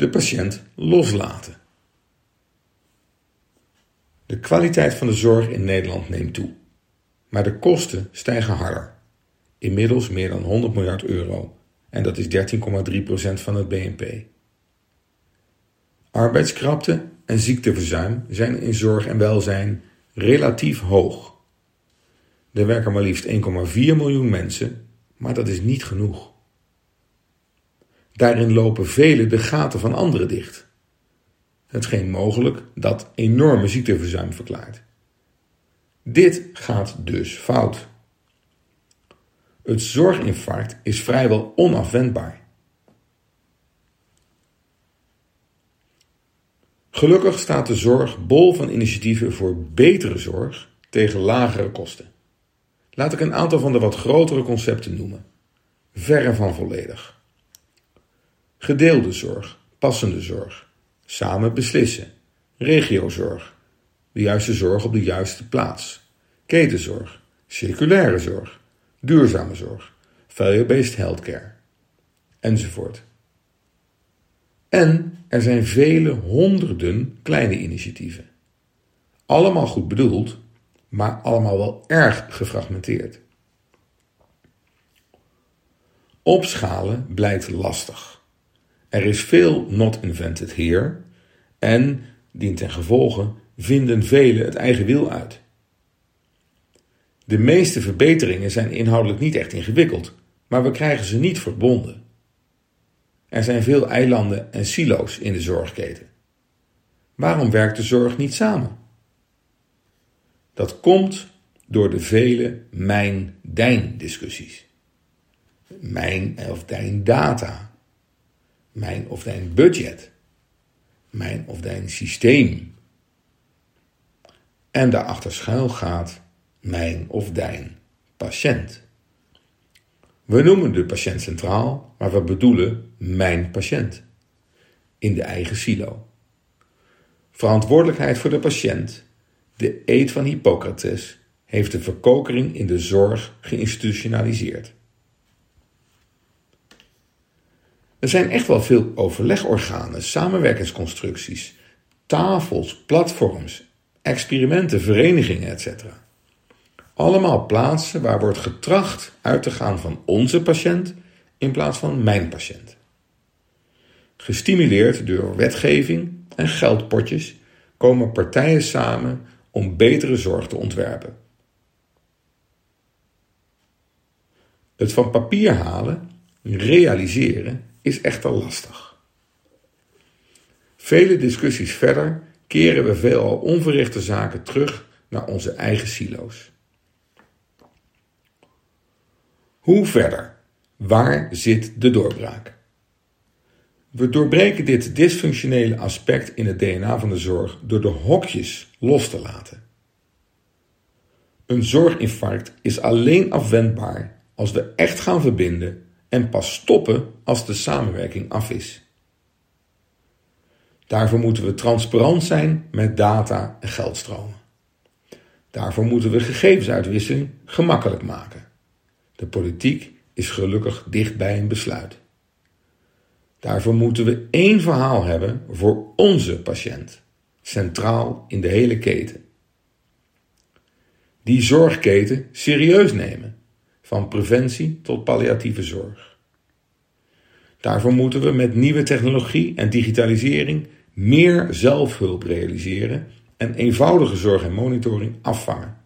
de patiënt loslaten. De kwaliteit van de zorg in Nederland neemt toe, maar de kosten stijgen harder. Inmiddels meer dan 100 miljard euro en dat is 13,3% van het BNP. Arbeidskrapte en ziekteverzuim zijn in zorg en welzijn relatief hoog. Er werken maar liefst 1,4 miljoen mensen, maar dat is niet genoeg. Daarin lopen velen de gaten van anderen dicht. Hetgeen mogelijk dat enorme ziekteverzuim verklaart. Dit gaat dus fout. Het zorginfarct is vrijwel onafwendbaar. Gelukkig staat de zorg bol van initiatieven voor betere zorg tegen lagere kosten. Laat ik een aantal van de wat grotere concepten noemen. Verre van volledig. Gedeelde zorg, passende zorg, samen beslissen, regiozorg, de juiste zorg op de juiste plaats, ketenzorg, circulaire zorg, duurzame zorg, value-based healthcare, enzovoort. En er zijn vele honderden kleine initiatieven. Allemaal goed bedoeld, maar allemaal wel erg gefragmenteerd. Opschalen blijkt lastig. Er is veel not invented here en, dient ten gevolge, vinden velen het eigen wiel uit. De meeste verbeteringen zijn inhoudelijk niet echt ingewikkeld, maar we krijgen ze niet verbonden. Er zijn veel eilanden en silo's in de zorgketen. Waarom werkt de zorg niet samen? Dat komt door de vele mijn-dijn-discussies. Mijn of dijn data. Mijn of dijn budget. Mijn of dijn systeem. En daarachter schuil gaat mijn of dijn patiënt. We noemen de patiënt centraal, maar we bedoelen mijn patiënt. In de eigen silo. Verantwoordelijkheid voor de patiënt, de eed van Hippocrates, heeft de verkokering in de zorg geïnstitutionaliseerd. Er zijn echt wel veel overlegorganen, samenwerkingsconstructies, tafels, platforms, experimenten, verenigingen, etc. Allemaal plaatsen waar wordt getracht uit te gaan van onze patiënt in plaats van mijn patiënt. Gestimuleerd door wetgeving en geldpotjes komen partijen samen om betere zorg te ontwerpen. Het van papier halen, realiseren, is echter lastig. Vele discussies verder keren we veelal onverrichte zaken terug naar onze eigen silo's. Hoe verder? Waar zit de doorbraak? We doorbreken dit dysfunctionele aspect in het DNA van de zorg door de hokjes los te laten. Een zorginfarct is alleen afwendbaar als we echt gaan verbinden en pas stoppen als de samenwerking af is. Daarvoor moeten we transparant zijn met data en geldstromen. Daarvoor moeten we gegevensuitwisseling gemakkelijk maken. De politiek is gelukkig dicht bij een besluit. Daarvoor moeten we één verhaal hebben voor onze patiënt, centraal in de hele keten. Die zorgketen serieus nemen, van preventie tot palliatieve zorg. Daarvoor moeten we met nieuwe technologie en digitalisering meer zelfhulp realiseren en eenvoudige zorg en monitoring afvangen.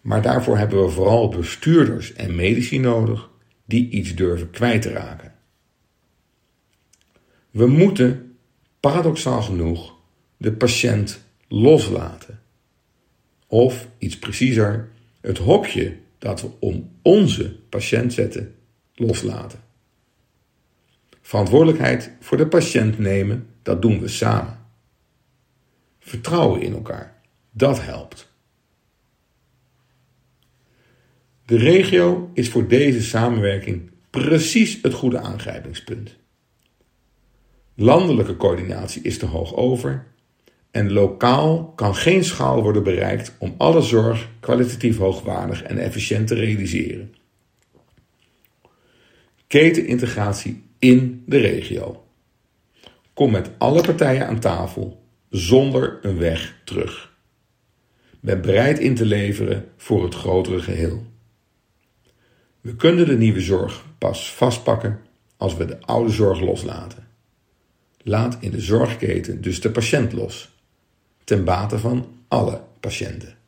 Maar daarvoor hebben we vooral bestuurders en medici nodig die iets durven kwijt te raken. We moeten, paradoxaal genoeg, de patiënt loslaten. Of, iets preciezer, het hokje dat we om onze patiënt zetten, loslaten. Verantwoordelijkheid voor de patiënt nemen, dat doen we samen. Vertrouwen in elkaar, dat helpt. De regio is voor deze samenwerking precies het goede aangrijpingspunt. Landelijke coördinatie is te hoog over en lokaal kan geen schaal worden bereikt om alle zorg kwalitatief hoogwaardig en efficiënt te realiseren. Ketenintegratie in de regio. Kom met alle partijen aan tafel zonder een weg terug. Ben bereid in te leveren voor het grotere geheel. We kunnen de nieuwe zorg pas vastpakken als we de oude zorg loslaten. Laat in de zorgketen dus de patiënt los, ten bate van alle patiënten.